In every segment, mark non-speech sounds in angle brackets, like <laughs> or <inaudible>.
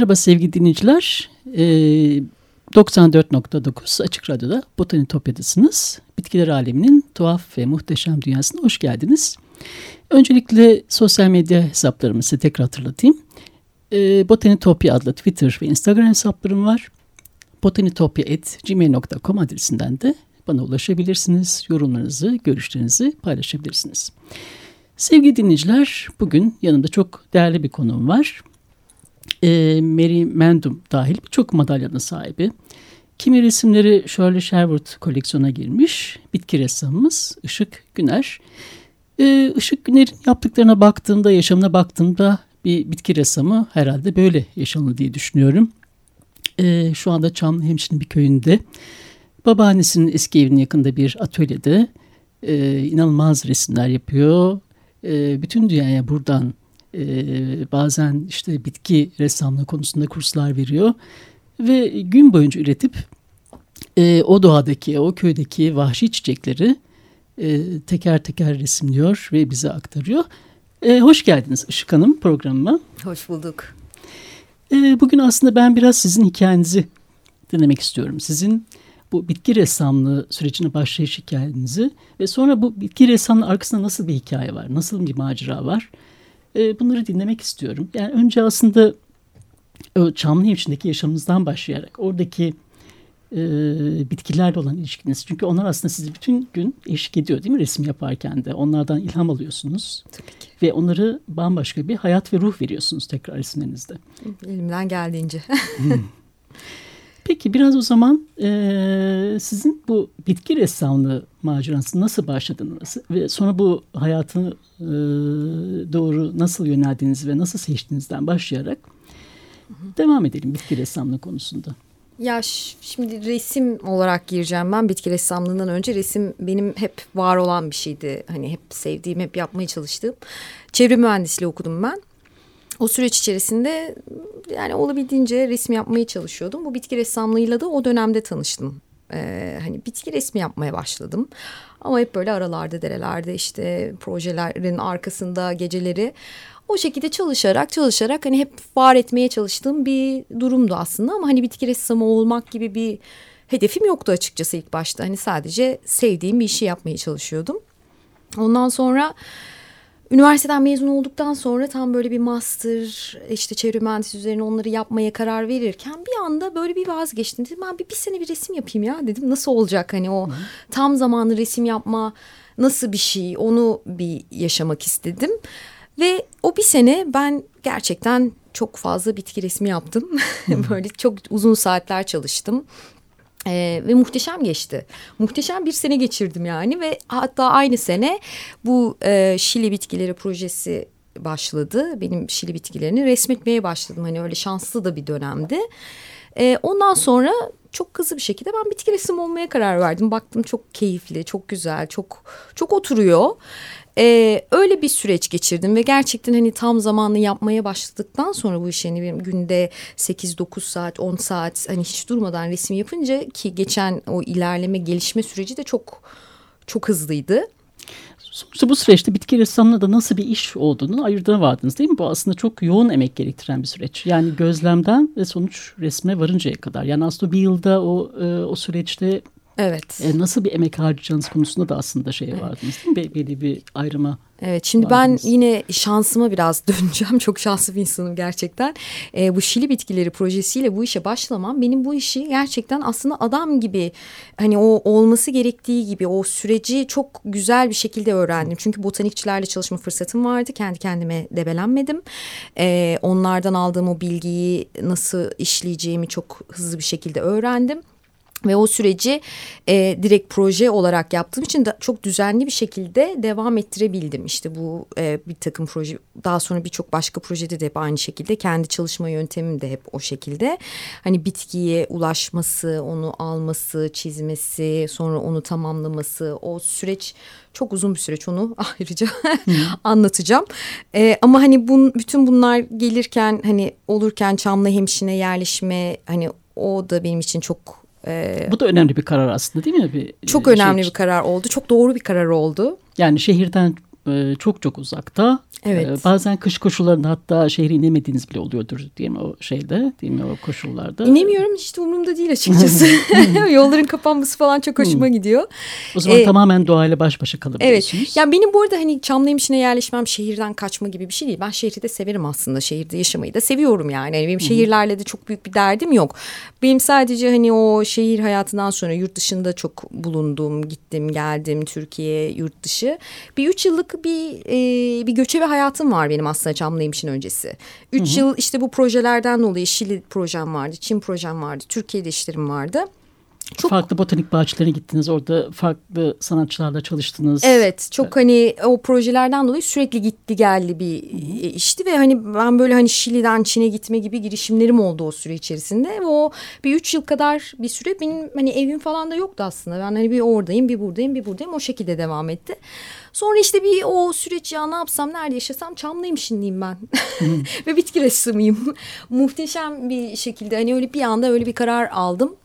Merhaba sevgili dinleyiciler. Ee, 94.9 Açık Radyo'da Botanitopya'dasınız. Bitkiler aleminin tuhaf ve muhteşem dünyasına hoş geldiniz. Öncelikle sosyal medya hesaplarımı tekrar hatırlatayım. Ee, Botanitopya adlı Twitter ve Instagram hesaplarım var. botanitopya.gmail.com adresinden de bana ulaşabilirsiniz. Yorumlarınızı, görüşlerinizi paylaşabilirsiniz. Sevgili dinleyiciler, bugün yanımda çok değerli bir konuğum var e, Mary Mendum dahil birçok madalyanın sahibi. Kimi resimleri Shirley Sherwood koleksiyona girmiş. Bitki ressamımız Işık Güner. E, Işık Güner'in yaptıklarına baktığımda, yaşamına baktığımda bir bitki ressamı herhalde böyle yaşanır diye düşünüyorum. E, şu anda Çamlıhemşin'in bir köyünde. Babaannesinin eski evinin yakında bir atölyede inanılmaz resimler yapıyor. Bütün dünyaya buradan e, bazen işte bitki ressamlığı konusunda kurslar veriyor ve gün boyunca üretip e, o doğadaki, o köydeki vahşi çiçekleri e, teker teker resimliyor ve bize aktarıyor. E, hoş geldiniz Işık Hanım programıma. Hoş bulduk. E, bugün aslında ben biraz sizin hikayenizi dinlemek istiyorum. Sizin bu bitki ressamlığı sürecine başlayış hikayenizi ve sonra bu bitki ressamlığı arkasında nasıl bir hikaye var, nasıl bir macera var? E, bunları dinlemek istiyorum. Yani önce aslında o Çamlıhemşin'deki yaşamınızdan başlayarak oradaki e, bitkilerle olan ilişkiniz. Çünkü onlar aslında sizi bütün gün eşlik ediyor değil mi resim yaparken de. Onlardan ilham alıyorsunuz. Tabii ki. Ve onları bambaşka bir hayat ve ruh veriyorsunuz tekrar resimlerinizde. Elimden geldiğince. <laughs> Peki biraz o zaman e, sizin bu bitki ressamlığı macerası nasıl başladınız ve sonra bu hayatı e, doğru nasıl yöneldiğiniz ve nasıl seçtiğinizden başlayarak devam edelim bitki ressamlığı konusunda. Ya şimdi resim olarak gireceğim ben bitki ressamlığından önce resim benim hep var olan bir şeydi. Hani hep sevdiğim, hep yapmaya çalıştığım. Çevre mühendisliği okudum ben. O süreç içerisinde yani olabildiğince resim yapmaya çalışıyordum. Bu bitki ressamlığıyla da o dönemde tanıştım. Ee, hani bitki resmi yapmaya başladım. Ama hep böyle aralarda derelerde işte projelerin arkasında geceleri o şekilde çalışarak çalışarak hani hep var etmeye çalıştığım bir durumdu aslında. Ama hani bitki ressamı olmak gibi bir hedefim yoktu açıkçası ilk başta. Hani sadece sevdiğim bir işi yapmaya çalışıyordum. Ondan sonra Üniversiteden mezun olduktan sonra tam böyle bir master işte çevre mühendisi üzerine onları yapmaya karar verirken bir anda böyle bir vazgeçtim. Dedim ben bir, bir sene bir resim yapayım ya dedim nasıl olacak hani o Hı. tam zamanlı resim yapma nasıl bir şey onu bir yaşamak istedim. Ve o bir sene ben gerçekten çok fazla bitki resmi yaptım. <laughs> böyle çok uzun saatler çalıştım. Ee, ve muhteşem geçti. Muhteşem bir sene geçirdim yani ve hatta aynı sene bu e, Şili bitkileri projesi başladı. Benim Şili bitkilerini resmetmeye başladım. Hani öyle şanslı da bir dönemdi. E, ondan sonra çok hızlı bir şekilde ben bitki resim olmaya karar verdim. Baktım çok keyifli, çok güzel, çok çok oturuyor. Ee, öyle bir süreç geçirdim ve gerçekten hani tam zamanlı yapmaya başladıktan sonra bu işi hani günde 8-9 saat 10 saat hani hiç durmadan resim yapınca ki geçen o ilerleme gelişme süreci de çok çok hızlıydı. Sonuçta bu süreçte bitki ressamlığı da nasıl bir iş olduğunu ayırdığına vardınız değil mi? Bu aslında çok yoğun emek gerektiren bir süreç. Yani gözlemden ve sonuç resme varıncaya kadar. Yani aslında bir yılda o, e, o süreçte Evet. E, nasıl bir emek harcayacağınız konusunda da aslında şey vardınız değil mi? Be- Belli bir ayrıma Evet şimdi Vardınız. ben yine şansıma biraz <laughs> döneceğim. Çok şanslı bir insanım gerçekten. Ee, bu Şili bitkileri projesiyle bu işe başlamam benim bu işi gerçekten aslında adam gibi hani o olması gerektiği gibi o süreci çok güzel bir şekilde öğrendim. Çünkü botanikçilerle çalışma fırsatım vardı. Kendi kendime debelenmedim. Ee, onlardan aldığım o bilgiyi nasıl işleyeceğimi çok hızlı bir şekilde öğrendim. Ve o süreci e, direkt proje olarak yaptığım için de çok düzenli bir şekilde devam ettirebildim. İşte bu e, bir takım proje daha sonra birçok başka projede de hep aynı şekilde kendi çalışma yöntemim de hep o şekilde. Hani bitkiye ulaşması, onu alması, çizmesi, sonra onu tamamlaması o süreç çok uzun bir süreç onu <laughs> ayrıca anlatacağım. E, ama hani bun, bütün bunlar gelirken hani olurken Çamlı Hemşin'e yerleşme hani o da benim için çok e, bu da önemli bir karar aslında değil mi? Bir, çok şey önemli için. bir karar oldu. Çok doğru bir karar oldu. Yani şehirden e, çok çok uzakta. Evet. E, bazen kış koşullarında hatta şehre inemediğiniz bile oluyordur değil mi o şeyde değil mi o koşullarda. İnemiyorum hiç de umurumda değil açıkçası. <laughs> <laughs> Yolların kapanması falan çok hoşuma gidiyor. O zaman E, tamamen doğayla baş başa Evet. kalabiliyorsunuz. Yani benim bu arada hani Çamlıhemşin'e yerleşmem şehirden kaçma gibi bir şey değil. Ben şehri de severim aslında. Şehirde yaşamayı da seviyorum yani. yani benim şehirlerle de çok büyük bir derdim yok. Benim sadece hani o şehir hayatından sonra yurt dışında çok bulundum, gittim, geldim Türkiye, yurt dışı. Bir üç yıllık bir e, bir göçebe hayatım var benim aslında Çamlıhemşin öncesi. Üç yıl işte bu projelerden dolayı Şili projem vardı, Çin projem vardı, Türkiye'de işlerim vardı. Çok- Farklı botanik bahçelerine gittiniz orada farklı sanatçılarla çalıştınız. Evet çok hani o projelerden dolayı sürekli gitti geldi bir e, işti ve hani ben böyle hani Şili'den Çin'e gitme gibi girişimlerim oldu o süre içerisinde ve o bir üç yıl kadar bir süre benim hani evim falan da yoktu aslında ben hani bir oradayım bir buradayım bir buradayım o şekilde devam etti. Sonra işte bir o süreç ya ne yapsam nerede yaşasam Çamlıyım şimdiyim ben <laughs> ve bitki ressamıyım <laughs> muhteşem bir şekilde hani öyle bir anda öyle bir karar aldım.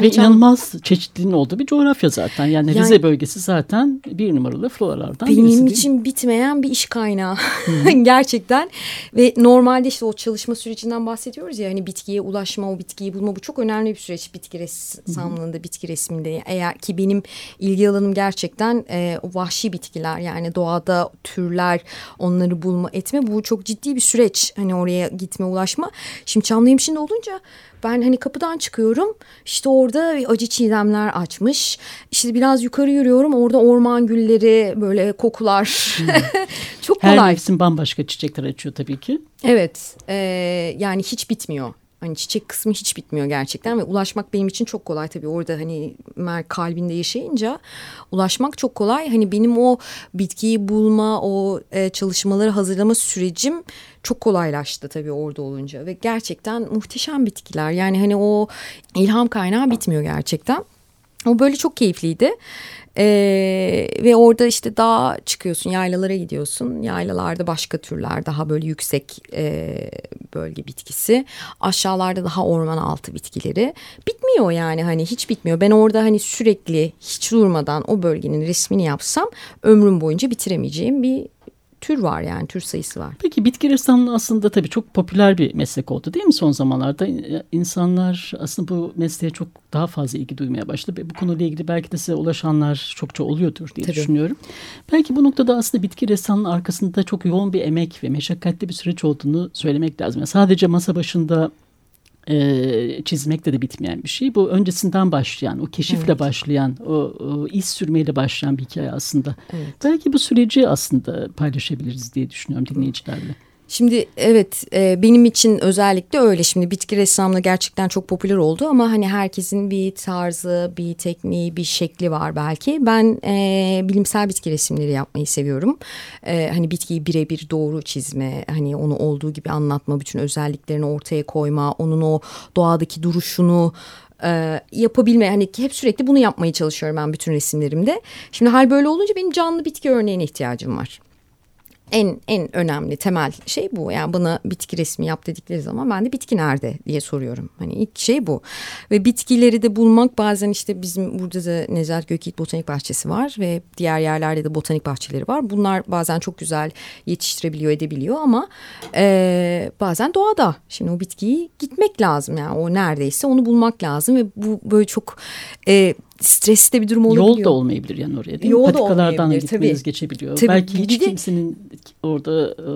Ve Çam- inanılmaz çeşitliliğin olduğu bir coğrafya zaten. Yani, Yani- Rize bölgesi zaten bir numaralı floralardan birisi Benim değil mi? için bitmeyen bir iş kaynağı. <laughs> Gerçekten. Ve normalde işte o çalışma sürecinden bahsediyoruz ya hani bitkiye ulaşma o bitkiyi bulma bu çok önemli bir süreç bitki ressamlığında bitki resminde. Eğer ki benim ilgi alanım gerçekten e, vahşi bitkiler yani doğada türler onları bulma etme bu çok ciddi bir süreç. Hani oraya gitme ulaşma. Şimdi Çamlıhemşin'de olunca ben hani kapıdan çıkıyorum işte orada acı çiğdemler açmış işte biraz yukarı yürüyorum orada orman gülleri böyle kokular <laughs> çok Her kolay. mevsim bambaşka çiçekler açıyor tabii ki. Evet e, yani hiç bitmiyor. Hani çiçek kısmı hiç bitmiyor gerçekten ve ulaşmak benim için çok kolay tabii orada hani mer kalbinde yaşayınca ulaşmak çok kolay. Hani benim o bitkiyi bulma o e, çalışmaları hazırlama sürecim çok kolaylaştı tabii orada olunca ve gerçekten muhteşem bitkiler. Yani hani o ilham kaynağı bitmiyor gerçekten. O böyle çok keyifliydi. Ee, ve orada işte dağa çıkıyorsun, yaylalara gidiyorsun. Yaylalarda başka türler, daha böyle yüksek e, bölge bitkisi. Aşağılarda daha orman altı bitkileri. Bitmiyor yani hani hiç bitmiyor. Ben orada hani sürekli hiç durmadan o bölgenin resmini yapsam ömrüm boyunca bitiremeyeceğim bir tür var yani tür sayısı var. Peki bitki ressamlığı aslında tabii çok popüler bir meslek oldu değil mi son zamanlarda? İnsanlar aslında bu mesleğe çok daha fazla ilgi duymaya başladı. Bu konuyla ilgili belki de size ulaşanlar çokça oluyordur diye Tabii. düşünüyorum. Belki bu noktada aslında bitki ressamlığı arkasında çok yoğun bir emek ve meşakkatli bir süreç olduğunu söylemek lazım. Yani sadece masa başında e, çizmekle de bitmeyen bir şey. Bu öncesinden başlayan, o keşifle Evet. başlayan, o, o iz sürmeyle başlayan bir hikaye aslında. Evet. Belki bu süreci aslında paylaşabiliriz diye düşünüyorum dinleyicilerle. Şimdi evet e, benim için özellikle öyle. Şimdi bitki ressamlığı gerçekten çok popüler oldu ama hani herkesin bir tarzı, bir tekniği, bir şekli var belki. Ben e, bilimsel bitki resimleri yapmayı seviyorum. E, hani bitkiyi birebir doğru çizme, hani onu olduğu gibi anlatma, bütün özelliklerini ortaya koyma, onun o doğadaki duruşunu e, yapabilme hani hep sürekli bunu yapmaya çalışıyorum ben bütün resimlerimde. Şimdi hal böyle olunca benim canlı bitki örneğine ihtiyacım var en en önemli temel şey bu. Yani bana bitki resmi yap dedikleri zaman ben de bitki nerede diye soruyorum. Hani ilk şey bu. Ve bitkileri de bulmak bazen işte bizim burada da Nezahat Gökyiğit Botanik Bahçesi var ve diğer yerlerde de botanik bahçeleri var. Bunlar bazen çok güzel yetiştirebiliyor edebiliyor ama e, bazen doğada. Şimdi o bitkiyi gitmek lazım yani o neredeyse onu bulmak lazım ve bu böyle çok e, stresli bir durum olabiliyor. Yol da olmayabilir yani oraya değil Yol mi? da Patikalardan gitmeniz tabii. geçebiliyor. Tabii, Belki hiç de- kimsenin orada e,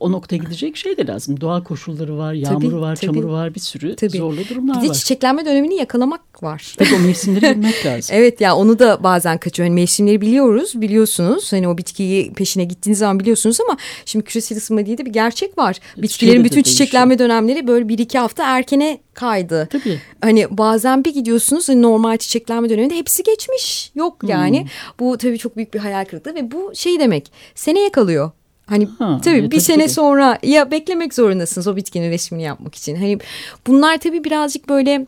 o noktaya gidecek şey de lazım. Doğa koşulları var, yağmuru var, tabii. çamuru var, bir sürü Tabii. zorlu durumlar Bir de var. çiçeklenme dönemini yakalamak var. Tabii o mevsimleri <laughs> bilmek lazım. Evet ya onu da bazen kaçıyor. Hani mevsimleri biliyoruz, biliyorsunuz. Hani o bitkiyi peşine gittiğiniz zaman biliyorsunuz ama şimdi küresel ısınma diye de bir gerçek var. Bitkilerin bütün çiçeklenme dönemleri böyle bir iki hafta erkene kaydı. Tabii. Hani bazen bir gidiyorsunuz hani normal çiçeklenme döneminde hepsi geçmiş. Yok yani. Hmm. Bu tabii çok büyük bir hayal kırıklığı ve bu şey demek. Seneye kalıyor. Hani Ha, tabii evet, bir tabii, sene tabii. sonra ya beklemek zorundasınız o bitkinin resmini yapmak için. Hani bunlar tabii birazcık böyle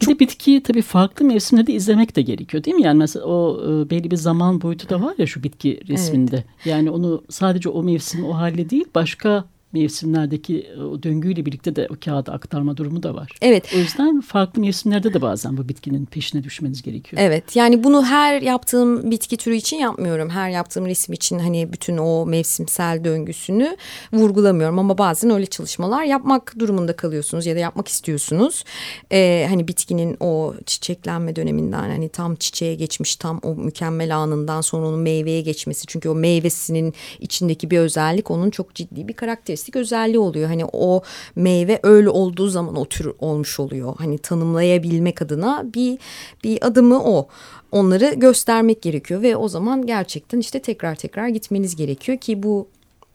Bir de bitkiyi tabii farklı mevsimlerde izlemek de gerekiyor değil mi? Yani mesela o e, belli bir zaman boyutu da var ya şu bitki resminde. Yani onu sadece o mevsim o halde değil başka mevsimlerdeki e, o döngüyle birlikte de o kağıda aktarma durumu da var. evet O yüzden farklı mevsimlerde de bazen bu bitkinin peşine düşmeniz gerekiyor. Evet yani bunu her yaptığım bitki türü için yapmıyorum. Her yaptığım resim için hani bütün o mevsimsel döngüsünü vurgulamıyorum. Ama bazen öyle çalışmalar yapmak durumunda kalıyorsunuz ya da yapmak istiyorsunuz. Ee, hani bitkinin o çiçeklenme döneminden hani tam çiçeğe geçmiş tam o mükemmel anından sonra onun meyveye geçmesi. Çünkü o meyvesinin içindeki bir özellik onun çok ciddi bir karakteristik özelliği oluyor. Hani o meyve öyle olduğu zaman o tür olmuş oluyor. Hani tanımlayabilmek adına bir bir adımı o. Onları göstermek gerekiyor ve o zaman gerçekten işte tekrar tekrar gitmeniz gerekiyor ki bu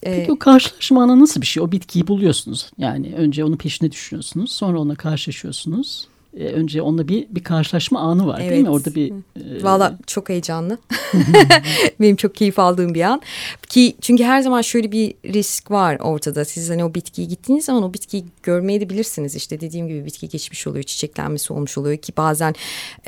e, Peki o karşılaşma anı nasıl bir şey? O bitkiyi buluyorsunuz. Yani önce onun peşine düşüyorsunuz. Sonra onunla karşılaşıyorsunuz. E, önce onunla bir bir karşılaşma anı var değil mi? Evet. Orada bir e, Valla çok heyecanlı. <laughs> <laughs> Benim çok keyif aldığım bir an. Ki çünkü her zaman şöyle bir risk var ortada. Siz hani o bitkiyi gittiğiniz zaman o bitkiyi görmeyi de bilirsiniz. İşte dediğim gibi bitki geçmiş oluyor, çiçeklenmesi olmuş oluyor ki bazen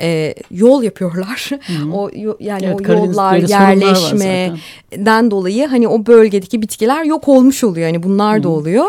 e, yol yapıyorlar. o yani Evet, o yollar, yerleşmeden dolayı hani o bölgedeki bitkiler yok olmuş oluyor. Hani bunlar da oluyor.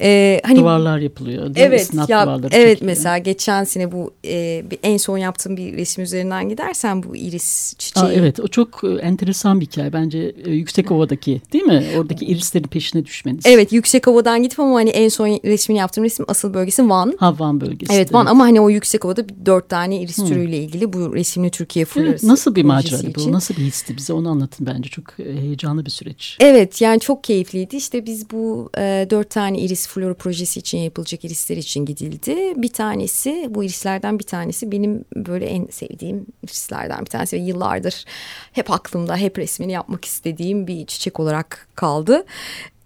E, hani duvarlar yapılıyor. Değil? Evet ya evet çekiliyor. mesela geçen sene bu e, en son yaptığım bir resim üzerinden gidersen bu iris çiçeği. Aa, evet o çok e, enteresan bir hikaye bence e, yüksek ovadaki değil mi? Oradaki irislerin peşine düşmeniz. Evet yüksek havadan gittim ama hani en son resmini yaptığım resim asıl bölgesi Van. Havan bölgesi. Evet Van ama hani o yüksek bir dört tane iris türüyle ilgili bu resimli Türkiye Evet, Florası nasıl bir maceraydı bu? Nasıl bir histi? Bize onu anlatın bence. Çok e, heyecanlı bir süreç. Evet yani çok keyifliydi. İşte biz bu e, dört tane iris flora projesi için yapılacak irisler için gidildi. Bir tanesi bu irislerden bir tanesi benim böyle en sevdiğim irislerden bir tanesi ve yıllardır hep aklımda hep resmini yapmak istediğim bir çiçek olarak kaldı.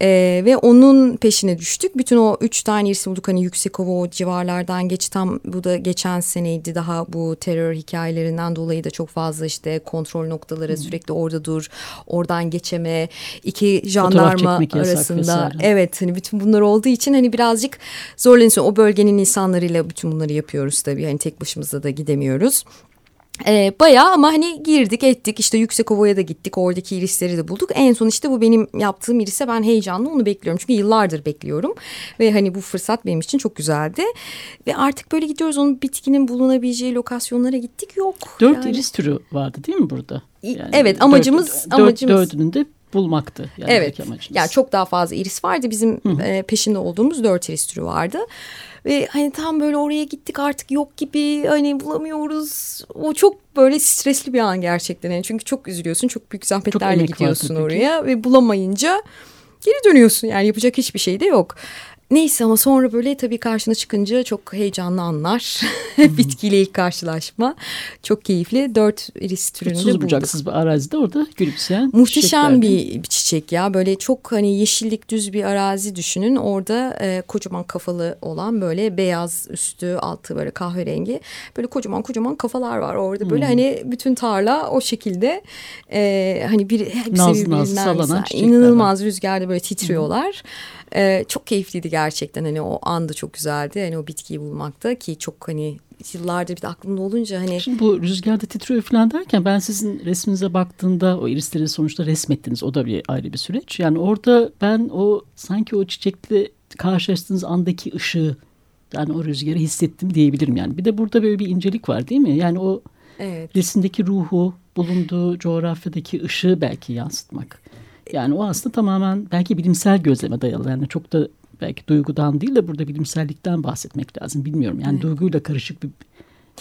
E, ve onun peşine düştük. Bütün o üç tane irisi bulduk. Hani Yüksekova o civarlardan geç tam bu da geçen seneydi. Daha bu terör hikayelerinden dolayı da çok fazla işte kontrol noktaları sürekli orada dur. Oradan geçeme. iki jandarma arasında. Evet hani bütün bunlar olduğu için hani birazcık zorlanıyorsun. O bölgenin insanlarıyla bütün bunları yapıyoruz tabii. Hani tek başımıza da gidemiyoruz. Ee, bayağı ama hani girdik ettik işte Yüksekova'ya da gittik oradaki irisleri de bulduk. En son işte bu benim yaptığım irise ben heyecanlı onu bekliyorum. Çünkü yıllardır bekliyorum ve hani bu fırsat benim için çok güzeldi. Ve artık böyle gidiyoruz onun bitkinin bulunabileceği lokasyonlara gittik yok. Dört Yani- iris türü vardı değil mi burada? İ- evet, amacımız- dört, amacımız- Dördünün de bulmaktı. Yani Evet. belki amacınız. Yani çok daha fazla iris vardı. Bizim e, peşinde olduğumuz dört iris türü vardı. Ve hani tam böyle oraya gittik artık yok gibi hani bulamıyoruz. O çok böyle stresli bir an gerçekten. Yani çünkü çok üzülüyorsun. Çok büyük zahmetlerle emek gidiyorsun oraya ve bulamayınca geri dönüyorsun. Yani yapacak hiçbir şey de yok. Neyse ama sonra böyle tabii karşına çıkınca çok heyecanlı anlar. <laughs> Bitkiyle ilk karşılaşma. Çok keyifli. Dört iris türünü de Uçsuz bulduk. bucaksız bir arazide orada gülümseyen Muhteşem bir, bir çiçek ya böyle çok hani yeşillik düz bir arazi düşünün orada e, kocaman kafalı olan böyle beyaz üstü altı böyle kahverengi böyle kocaman kocaman kafalar var orada Hmm. böyle hani bütün tarla o şekilde e, hani bir hepsi Nazlı nazlı birbirinden çiçekler inanılmaz rüzgarda böyle titriyorlar. E, çok keyifliydi gerçekten hani o anda çok güzeldi hani o bitkiyi bulmakta ki çok hani yıllardır bir de aklımda olunca hani Şimdi bu rüzgarda titriyor falan derken ben sizin resminize baktığımda o irisleri sonuçta resmettiniz. O da bir ayrı bir süreç. Yani orada ben o sanki o çiçekle karşılaştığınız andaki ışığı yani o rüzgarı hissettim diyebilirim yani. Bir de burada böyle bir incelik var değil mi? Yani o evet resimdeki ruhu, bulunduğu coğrafyadaki ışığı belki yansıtmak. Yani o aslında tamamen belki bilimsel gözleme dayalı. Yani çok da belki duygudan değil de burada bilimsellikten bahsetmek lazım. Bilmiyorum yani duyguyla karışık bir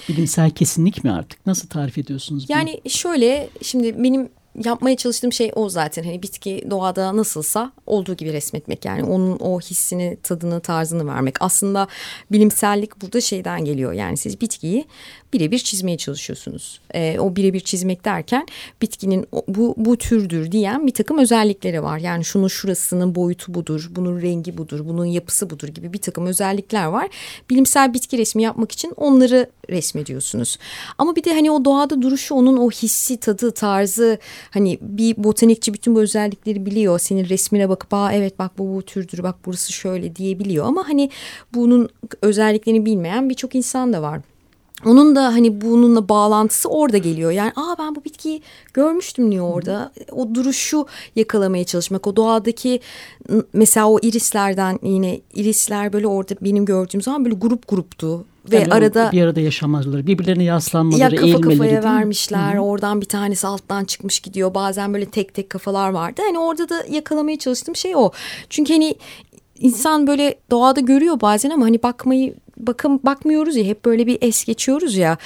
Bilimsel kesinlik mi artık? Nasıl tarif ediyorsunuz bunu? Yani şöyle şimdi benim yapmaya çalıştığım şey o zaten. Hani bitki doğada nasılsa olduğu gibi resmetmek. Yani onun o hissini, tadını, tarzını vermek. Aslında bilimsellik burada şeyden geliyor. Yani siz bitkiyi birebir çizmeye çalışıyorsunuz. E, o birebir çizmek derken bitkinin bu, bu türdür diyen bir takım özellikleri var. Yani şunun şurasının boyutu budur, bunun rengi budur, bunun yapısı budur gibi bir takım özellikler var. Bilimsel bitki resmi yapmak için onları resmediyorsunuz. Ama bir de hani o doğada duruşu onun o hissi, tadı, tarzı hani bir botanikçi bütün bu özellikleri biliyor. Senin resmine bakıp aa evet bak bu bu türdür bak burası şöyle diyebiliyor. Ama hani bunun özelliklerini bilmeyen birçok insan da var. Onun da hani bununla bağlantısı orada geliyor. Yani aa ben bu bitkiyi görmüştüm diyor orada. O duruşu yakalamaya çalışmak. O doğadaki mesela o irislerden yine irisler böyle orada benim gördüğüm zaman böyle grup gruptu. Ve yani arada bir arada yaşamaları, birbirlerine yaslanmaları, ya kafa eğilmeleri kafaya vermişler. Hı -hı. Oradan bir tanesi alttan çıkmış gidiyor. Bazen böyle tek tek kafalar vardı. Hani orada da yakalamaya çalıştığım şey o. Çünkü hani insan böyle doğada görüyor bazen ama hani bakmayı bakım bakmıyoruz ya hep böyle bir es geçiyoruz ya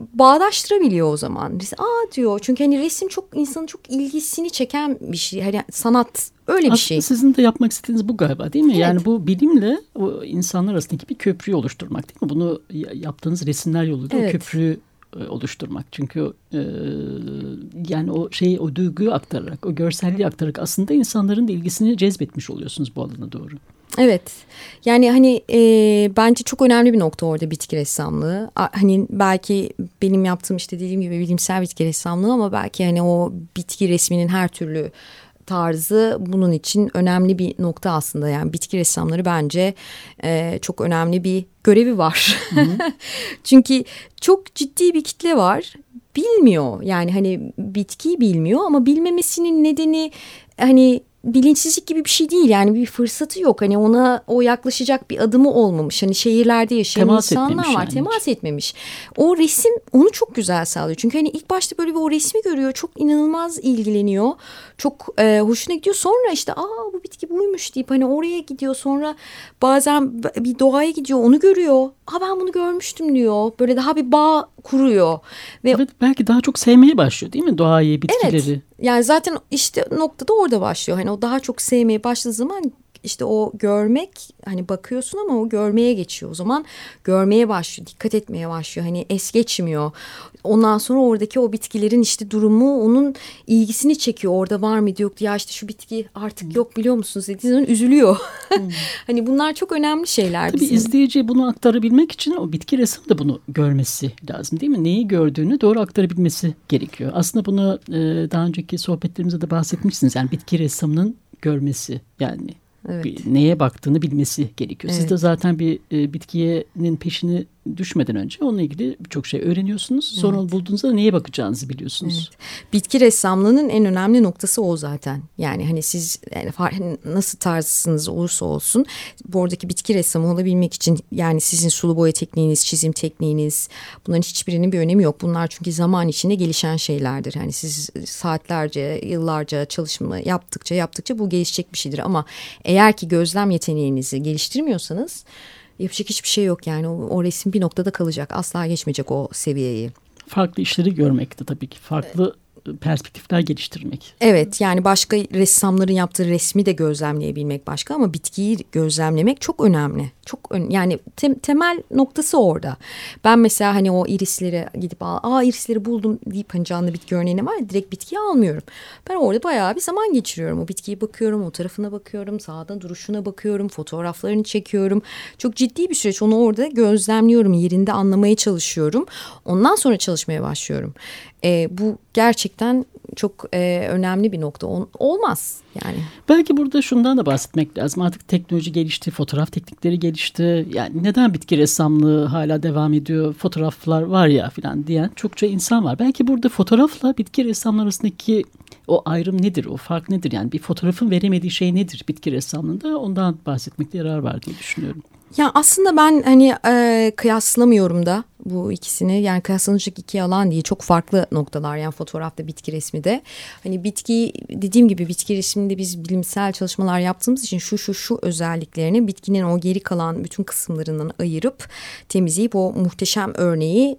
bağdaştırabiliyor o zaman. Aa diyor çünkü hani resim çok insanın çok ilgisini çeken bir şey. Hani sanat öyle bir Aslında şey. sizin de yapmak istediğiniz bu galiba değil mi? Evet. Yani bu bilimle o insanlar arasındaki bir köprüyü oluşturmak değil mi? Bunu yaptığınız resimler yoluyla evet. o köprüyü e, oluşturmak. Çünkü e, yani o şeyi o duyguyu aktararak, o görselliği aktararak aslında insanların da ilgisini cezbetmiş oluyorsunuz bu alana doğru. Evet yani hani e, bence çok önemli bir nokta orada bitki ressamlığı. Hani belki benim yaptığım işte dediğim gibi bilimsel bitki ressamlığı ama belki hani o bitki resminin her türlü tarzı bunun için önemli bir nokta aslında. Yani bitki ressamları bence e, çok önemli bir görevi var. <laughs> Çünkü çok ciddi bir kitle var. Bilmiyor yani hani bitkiyi bilmiyor ama bilmemesinin nedeni hani bilinçsizlik gibi bir şey değil yani bir fırsatı yok. Hani ona o yaklaşacak bir adımı olmamış. Hani şehirlerde yaşayan temas insanlar var yani. temas etmemiş. O resim onu çok güzel sağlıyor. Çünkü hani ilk başta böyle bir o resmi görüyor çok inanılmaz ilgileniyor. Çok e, hoşuna gidiyor. Sonra işte aa bu bitki buymuş deyip hani oraya gidiyor. Sonra bazen bir doğaya gidiyor onu görüyor. Ha ben bunu görmüştüm diyor. Böyle daha bir bağ kuruyor. Ve evet, belki daha çok sevmeye başlıyor değil mi doğayı bitkileri? Evet yani zaten işte noktada orada başlıyor. Hani o daha çok sevmeye başladığı zaman işte o görmek hani bakıyorsun ama o görmeye geçiyor. O zaman görmeye başlıyor, dikkat etmeye başlıyor. Hani es geçmiyor. Ondan sonra oradaki o bitkilerin işte durumu onun ilgisini çekiyor. Orada var mıydı yok ya işte şu bitki artık hmm. yok biliyor musunuz dediği zaman üzülüyor. Hmm. <laughs> hani bunlar çok önemli şeyler. Tabii bizim. izleyici bunu aktarabilmek için o bitki resmi de bunu görmesi lazım değil mi? Neyi gördüğünü doğru aktarabilmesi gerekiyor. Aslında bunu daha önceki sohbetlerimizde de bahsetmişsiniz. Yani bitki ressamının görmesi yani Evet. Bir, neye baktığını bilmesi gerekiyor. Evet. Siz de zaten bir e, bitkiyenin peşini düşmeden önce onunla ilgili birçok şey öğreniyorsunuz. Sonra evet. bulduğunuzda neye bakacağınızı biliyorsunuz. Evet. Bitki ressamlığının en önemli noktası o zaten. Yani hani siz yani hani nasıl tarzınız olursa olsun buradaki bitki ressamı olabilmek için yani sizin sulu boya tekniğiniz, çizim tekniğiniz bunların hiçbirinin bir önemi yok. Bunlar çünkü zaman içinde gelişen şeylerdir. Hani siz saatlerce, yıllarca çalışma yaptıkça yaptıkça bu gelişecek bir şeydir ama eğer ki gözlem yeteneğinizi geliştirmiyorsanız yapacak hiçbir şey yok yani. O, o resim bir noktada kalacak. Asla geçmeyecek o seviyeyi. Farklı işleri görmek de tabii ki farklı perspektifler geliştirmek. Evet yani başka ressamların yaptığı resmi de gözlemleyebilmek başka ama bitkiyi gözlemlemek çok önemli. Çok ön, yani te, temel noktası orada. Ben mesela hani o irisleri gidip aa irisleri buldum deyip hani canlı bitki örneğine var ya direkt bitkiyi almıyorum. Ben orada bayağı bir zaman geçiriyorum. O bitkiyi bakıyorum, o tarafına bakıyorum, sağdan duruşuna bakıyorum, fotoğraflarını çekiyorum. Çok ciddi bir süreç. Onu orada gözlemliyorum, yerinde anlamaya çalışıyorum. Ondan sonra çalışmaya başlıyorum. E, bu gerçekten çok e, önemli bir nokta. Ol, olmaz yani. Belki burada şundan da bahsetmek lazım. Artık teknoloji gelişti, fotoğraf teknikleri gelişti. Yani neden bitki ressamlığı hala devam ediyor? Fotoğraflar var ya falan diyen çokça insan var. Belki burada fotoğrafla bitki ressamları arasındaki o ayrım nedir? O fark nedir? Yani bir fotoğrafın veremediği şey nedir bitki ressamlığında? Ondan bahsetmekte yarar var diye düşünüyorum. Ya aslında ben hani e, kıyaslamıyorum da bu ikisini. Yani kıyaslanacak iki alan değil. Çok farklı noktalar yani fotoğrafta bitki resmi de hani bitki dediğim gibi bitki resminde biz bilimsel çalışmalar yaptığımız için şu şu şu özelliklerini bitkinin o geri kalan bütün kısımlarından ayırıp temizleyip o muhteşem örneği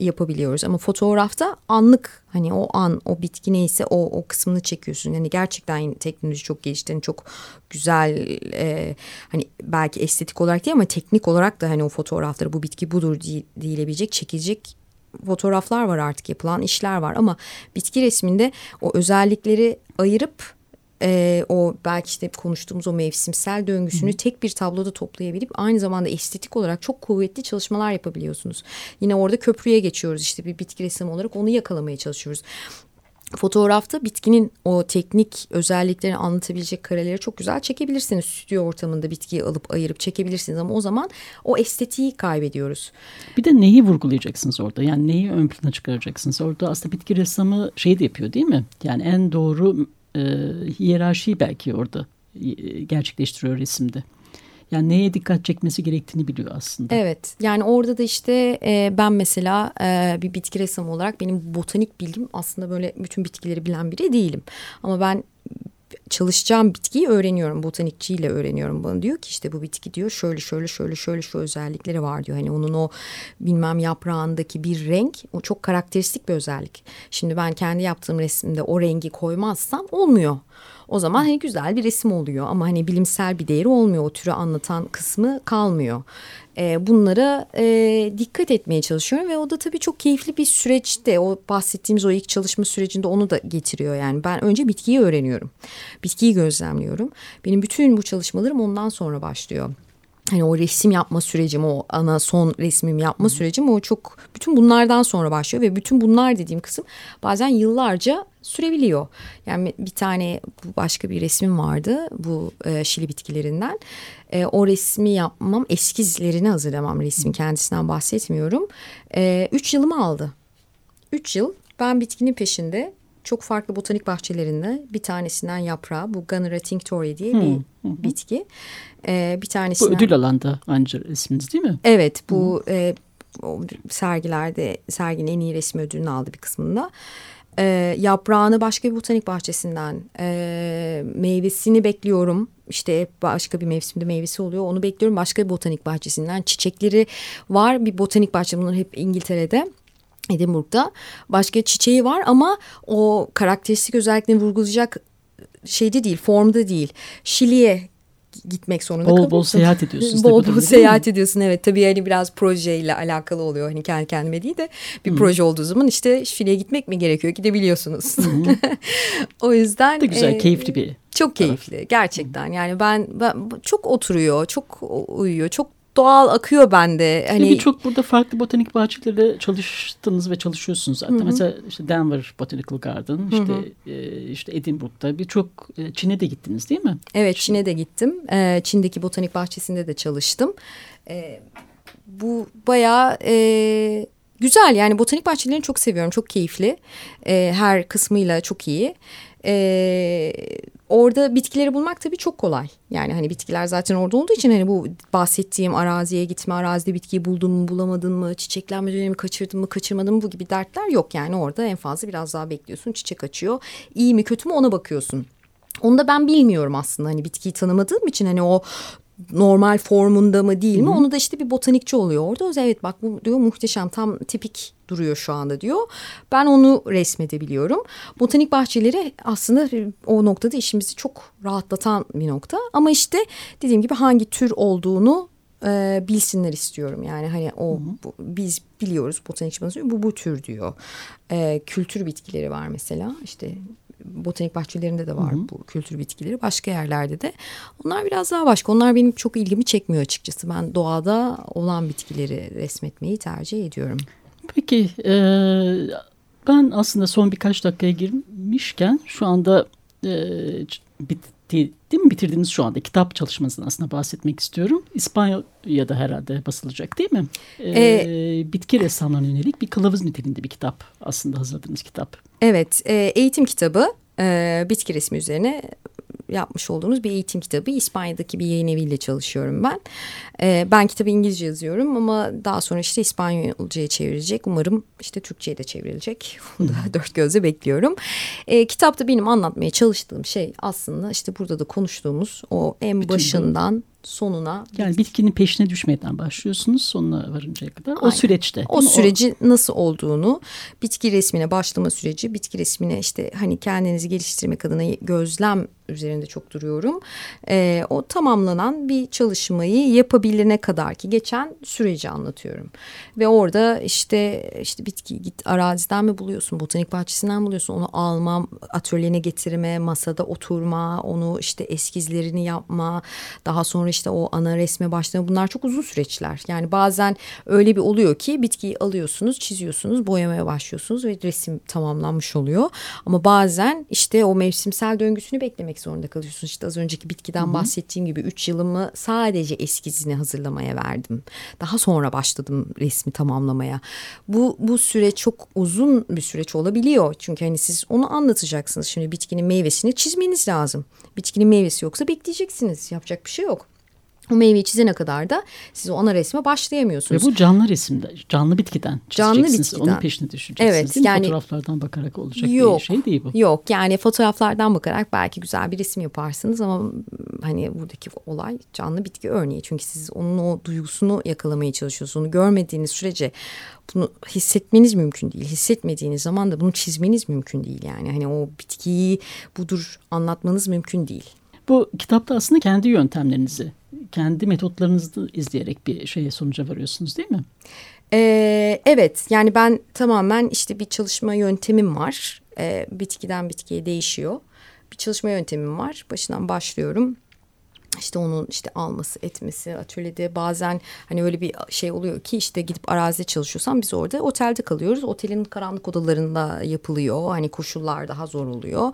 yapabiliyoruz. Ama fotoğrafta anlık hani o an o bitki neyse o o kısmını çekiyorsun. Yani gerçekten teknoloji çok gelişti. Yani çok güzel e, hani belki estetik olarak değil ama teknik olarak da hani o fotoğrafları bu bitki budur diyebilecek çekilecek fotoğraflar var artık yapılan işler var ama bitki resminde o özellikleri ayırıp e, o belki işte konuştuğumuz o mevsimsel döngüsünü Hı. tek bir tabloda toplayabilip aynı zamanda estetik olarak çok kuvvetli çalışmalar yapabiliyorsunuz. Yine orada köprüye geçiyoruz işte bir bitki resmi olarak onu yakalamaya çalışıyoruz. Fotoğrafta bitkinin o teknik özelliklerini anlatabilecek kareleri çok güzel çekebilirsiniz. Stüdyo ortamında bitkiyi alıp ayırıp çekebilirsiniz ama o zaman o estetiği kaybediyoruz. Bir de neyi vurgulayacaksınız orada? Yani neyi ön plana çıkaracaksınız? Orada aslında bitki ressamı şey de yapıyor değil mi? Yani en doğru e, hiyerarşiyi belki orada e, gerçekleştiriyor resimde. Yani neye dikkat çekmesi gerektiğini biliyor aslında. Evet yani orada da işte e, ben mesela e, bir bitki ressamı olarak benim botanik bilgim aslında böyle bütün bitkileri bilen biri değilim. Ama ben çalışacağım bitkiyi öğreniyorum. Botanikçiyle öğreniyorum. Bana diyor ki işte bu bitki diyor şöyle şöyle şöyle şöyle şu özellikleri var diyor. Hani onun o bilmem yaprağındaki bir renk o çok karakteristik bir özellik. Şimdi ben kendi yaptığım resimde o rengi koymazsam olmuyor. O zaman hani güzel bir resim oluyor ama hani bilimsel bir değeri olmuyor. O türü anlatan kısmı kalmıyor. E, bunlara e, dikkat etmeye çalışıyorum ve o da tabii çok keyifli bir süreçte o bahsettiğimiz o ilk çalışma sürecinde onu da getiriyor. Yani ben önce bitkiyi öğreniyorum. Bitkiyi gözlemliyorum. Benim bütün bu çalışmalarım ondan sonra başlıyor hani o resim yapma sürecim o ana son resmim yapma sürecim o çok bütün bunlardan sonra başlıyor ve bütün bunlar dediğim kısım bazen yıllarca sürebiliyor. Yani bir tane başka bir resmim vardı bu e, şili bitkilerinden. E, o resmi yapmam eskizlerini hazırlamam resmin kendisinden bahsetmiyorum. E, üç yılımı aldı. Üç yıl ben bitkinin peşinde çok farklı botanik bahçelerinde bir tanesinden yaprağı bu Gunnera tinctoria diye bir hı, bitki. Ee, bir tanesinden... Bu ödül alanda ancak resminiz değil mi? Evet bu e, sergilerde serginin en iyi resmi ödülünü aldı bir kısmında. E, yaprağını başka bir botanik bahçesinden e, meyvesini bekliyorum. İşte başka bir mevsimde meyvesi oluyor onu bekliyorum başka bir botanik bahçesinden. Çiçekleri var bir botanik bahçe bunlar hep İngiltere'de. Edinburgh'da başka çiçeği var ama o karakteristik özelliklerini vurgulayacak şeyde değil, formda değil. Şili'ye gitmek zorunda bol bol seyahat ediyorsun. <laughs> bol bol seyahat ediyorsun evet. Tabii hani biraz projeyle alakalı oluyor. Hani kendi kendime değil de bir hmm. proje olduğu zaman işte Şili'ye gitmek mi gerekiyor? Gidebiliyorsunuz. Hmm. <laughs> o yüzden. De güzel, e, keyifli bir Çok keyifli taraf. gerçekten. Yani ben, ben çok oturuyor, çok uyuyor, çok doğal akıyor bende. Hani birçok burada farklı botanik bahçelerde çalıştınız ve çalışıyorsunuz zaten. Hı hı. Mesela işte Denver Botanical Garden, işte hı hı. E, işte Edinburgh'da birçok e, Çin'e de gittiniz değil mi? Evet, Çin'e de gittim. E, Çin'deki botanik bahçesinde de çalıştım. E, bu bayağı e, güzel yani botanik bahçelerini çok seviyorum. Çok keyifli. E, her kısmıyla çok iyi. E, orada bitkileri bulmak tabii çok kolay. Yani hani bitkiler zaten orada olduğu için hani bu bahsettiğim araziye gitme, arazide bitkiyi buldun mu, bulamadın mı, çiçeklenme dönemi kaçırdın mı, kaçırmadın mı bu gibi dertler yok. Yani orada en fazla biraz daha bekliyorsun, çiçek açıyor. İyi mi kötü mü ona bakıyorsun. Onu da ben bilmiyorum aslında hani bitkiyi tanımadığım için hani o normal formunda mı değil mi? Hı-hı. Onu da işte bir botanikçi oluyor orada. O evet bak bu diyor muhteşem tam tipik duruyor şu anda diyor. Ben onu resmedebiliyorum. Botanik bahçeleri aslında o noktada işimizi çok rahatlatan bir nokta. Ama işte dediğim gibi hangi tür olduğunu e, bilsinler istiyorum. Yani hani o bu, biz biliyoruz botanikçi bu bu tür diyor. E, kültür bitkileri var mesela işte botanik bahçelerinde de var hı hı. bu kültür bitkileri. Başka yerlerde de. Onlar biraz daha başka. Onlar benim çok ilgimi çekmiyor açıkçası. Ben doğada olan bitkileri resmetmeyi tercih ediyorum. Peki e, ben aslında son birkaç dakikaya girmişken şu anda e, bitti, değil mi bitirdiğiniz şu anda kitap çalışmasından aslında bahsetmek istiyorum. İspanya'da herhalde basılacak değil mi? E, ee, bitki ressamlarına yönelik bir kılavuz niteliğinde bir kitap aslında hazırladığınız kitap. Evet e, eğitim kitabı e, bitki resmi üzerine yapmış olduğumuz bir eğitim kitabı. İspanya'daki bir yayın eviyle çalışıyorum ben. E, ben kitabı İngilizce yazıyorum ama daha sonra işte İspanyolca'ya çevrilecek. Umarım işte Türkçe'ye de çevrilecek. <laughs> Onu da dört gözle bekliyorum. E, kitapta benim anlatmaya çalıştığım şey aslında işte burada da konuştuğumuz o en Bütün başından sonuna. Yani bitkinin peşine düşmeden başlıyorsunuz sonuna varıncaya kadar. Aynen. O süreçte. O süreci o... nasıl olduğunu, bitki resmine başlama süreci, bitki resmine işte hani kendinizi geliştirmek adına gözlem üzerinde çok duruyorum. E, o tamamlanan bir çalışmayı yapabilene kadar ki geçen süreci anlatıyorum. Ve orada işte işte bitki git araziden mi buluyorsun, botanik bahçesinden mi buluyorsun, onu alma, atölyene getirme, masada oturma, onu işte eskizlerini yapma, daha sonra işte o ana resme başlama bunlar çok uzun süreçler. Yani bazen öyle bir oluyor ki bitkiyi alıyorsunuz, çiziyorsunuz, boyamaya başlıyorsunuz ve resim tamamlanmış oluyor. Ama bazen işte o mevsimsel döngüsünü beklemek zorunda kalıyorsunuz. İşte az önceki bitkiden Hı-hı. bahsettiğim gibi üç yılımı sadece eskizini hazırlamaya verdim. Daha sonra başladım resmi tamamlamaya. Bu bu süreç çok uzun bir süreç olabiliyor. Çünkü hani siz onu anlatacaksınız. Şimdi bitkinin meyvesini çizmeniz lazım. Bitkinin meyvesi yoksa bekleyeceksiniz. Yapacak bir şey yok. O meyveyi çizene kadar da siz o ana resme başlayamıyorsunuz. Ve bu canlı resimde, canlı bitkiden Canlı bitkiden. Onun peşine düşeceksiniz evet, değil mi? Yani, Fotoğraflardan bakarak olacak yok, bir şey değil bu. Yok yani fotoğraflardan bakarak belki güzel bir resim yaparsınız ama hani buradaki olay canlı bitki örneği. Çünkü siz onun o duygusunu yakalamaya çalışıyorsunuz. Onu görmediğiniz sürece bunu hissetmeniz mümkün değil. Hissetmediğiniz zaman da bunu çizmeniz mümkün değil yani. Hani o bitkiyi budur anlatmanız mümkün değil. Bu kitapta aslında kendi yöntemlerinizi, kendi metotlarınızı izleyerek bir şeye sonuca varıyorsunuz değil mi? Ee, evet yani ben tamamen işte bir çalışma yöntemim var. Ee, bitkiden bitkiye değişiyor. Bir çalışma yöntemim var. Başından başlıyorum işte onun işte alması etmesi atölyede bazen hani öyle bir şey oluyor ki işte gidip arazide çalışıyorsam biz orada otelde kalıyoruz. Otelin karanlık odalarında yapılıyor. Hani koşullar daha zor oluyor.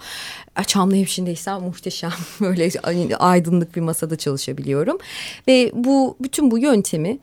Çamlı hemşindeysem muhteşem <laughs> böyle hani aydınlık bir masada çalışabiliyorum. Ve bu bütün bu yöntemi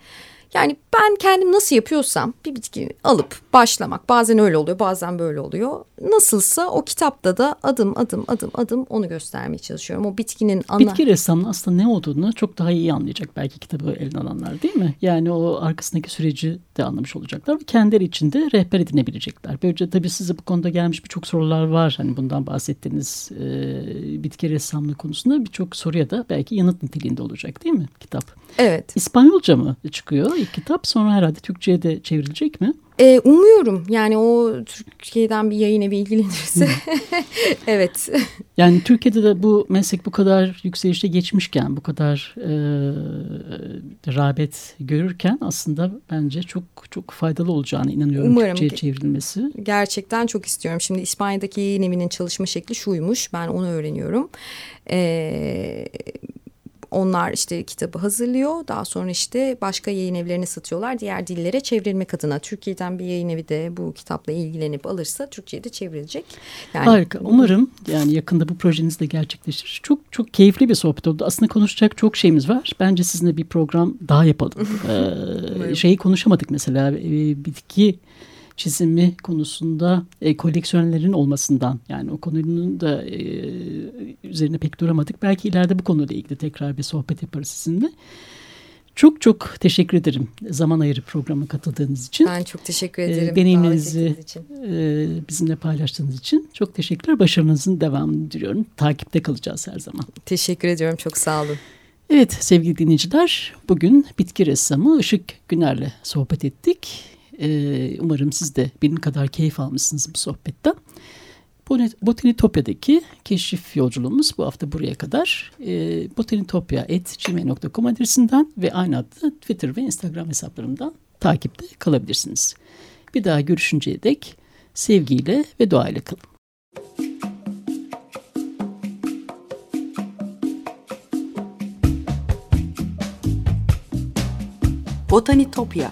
yani ben kendim nasıl yapıyorsam bir bitki alıp başlamak bazen öyle oluyor bazen böyle oluyor. Nasılsa o kitapta da adım adım adım adım onu göstermeye çalışıyorum. O bitkinin ana... Bitki ressamının aslında ne olduğunu çok daha iyi anlayacak belki kitabı eline alanlar değil mi? Yani o arkasındaki süreci de anlamış olacaklar kendileri içinde rehber edinebilecekler. Böylece tabii size bu konuda gelmiş birçok sorular var. Hani bundan bahsettiğiniz e, bitki ressamlığı konusunda birçok soruya da belki yanıt niteliğinde olacak değil mi kitap? Evet. İspanyolca mı çıkıyor ilk kitap? Sonra herhalde Türkçe'ye de çevrilecek mi? Ee, umuyorum yani o Türkiye'den bir yayın evi ilgilenirse. <laughs> evet. Yani Türkiye'de de bu meslek bu kadar yükselişte geçmişken, bu kadar e, rağbet görürken aslında bence çok çok faydalı olacağını inanıyorum Umarım Türkçe'ye çevrilmesi. Gerçekten çok istiyorum. Şimdi İspanya'daki yayın evinin çalışma şekli şuymuş. Ben onu öğreniyorum. Ee, onlar işte kitabı hazırlıyor. Daha sonra işte başka yayın evlerine satıyorlar. Diğer dillere çevrilmek adına. Türkiye'den bir yayın evi de bu kitapla ilgilenip alırsa Türkçe'ye de çevrilecek. Yani, Harika. Umarım yani yakında bu projeniz de gerçekleşir. Çok çok keyifli bir sohbet oldu. Aslında konuşacak çok şeyimiz var. Bence sizinle bir program daha yapalım. <laughs> ee, şeyi konuşamadık mesela. E, bitki çizimi konusunda e, koleksiyonlerin olmasından yani o konunun da e, üzerine pek duramadık. Belki ileride bu konuyla ilgili tekrar bir sohbet yaparız sizinle. Çok çok teşekkür ederim zaman ayırıp programa katıldığınız için. Ben çok teşekkür e, ederim. E, deneyimlerinizi e, bizimle paylaştığınız için çok teşekkürler. Başarınızın devamını diliyorum. Takipte kalacağız her zaman. Teşekkür ediyorum. Çok sağ olun. Evet sevgili dinleyiciler bugün bitki ressamı Işık Güner'le sohbet ettik. Ee, umarım siz de benim kadar keyif almışsınız bu sohbetten. Botanitopya'daki keşif yolculuğumuz bu hafta buraya kadar. E, ee, botanitopya.gmail.com adresinden ve aynı adlı Twitter ve Instagram hesaplarımdan takipte kalabilirsiniz. Bir daha görüşünceye dek sevgiyle ve doğayla kalın. Botanitopya